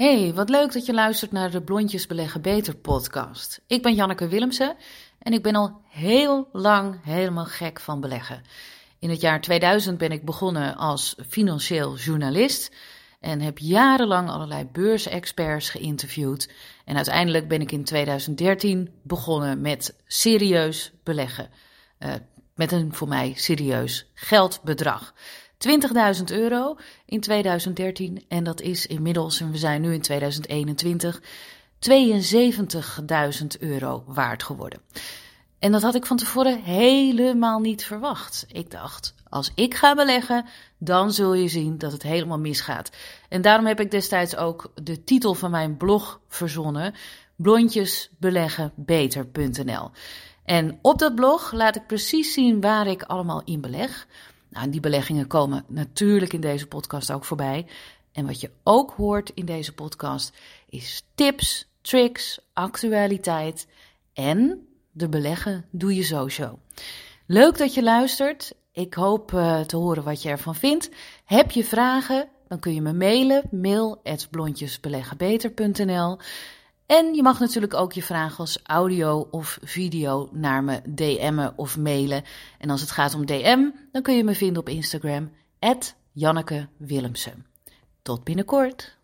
Hey, wat leuk dat je luistert naar de Blondjes Beleggen Beter podcast. Ik ben Janneke Willemsen en ik ben al heel lang helemaal gek van beleggen. In het jaar 2000 ben ik begonnen als financieel journalist en heb jarenlang allerlei beursexperts geïnterviewd. En uiteindelijk ben ik in 2013 begonnen met serieus beleggen. Uh, met een voor mij serieus geldbedrag. 20.000 euro in 2013 en dat is inmiddels, en we zijn nu in 2021, 72.000 euro waard geworden. En dat had ik van tevoren helemaal niet verwacht. Ik dacht, als ik ga beleggen, dan zul je zien dat het helemaal misgaat. En daarom heb ik destijds ook de titel van mijn blog verzonnen: blondjesbeleggenbeter.nl. En op dat blog laat ik precies zien waar ik allemaal in beleg. Nou, die beleggingen komen natuurlijk in deze podcast ook voorbij. En wat je ook hoort in deze podcast is tips, tricks, actualiteit en de beleggen doe je zo Leuk dat je luistert. Ik hoop uh, te horen wat je ervan vindt. Heb je vragen? Dan kun je me mailen. Mail blondjesbeleggenbeter.nl en je mag natuurlijk ook je vragen als audio of video naar me DM'en of mailen. En als het gaat om DM, dan kun je me vinden op Instagram, Janneke Willemsen. Tot binnenkort.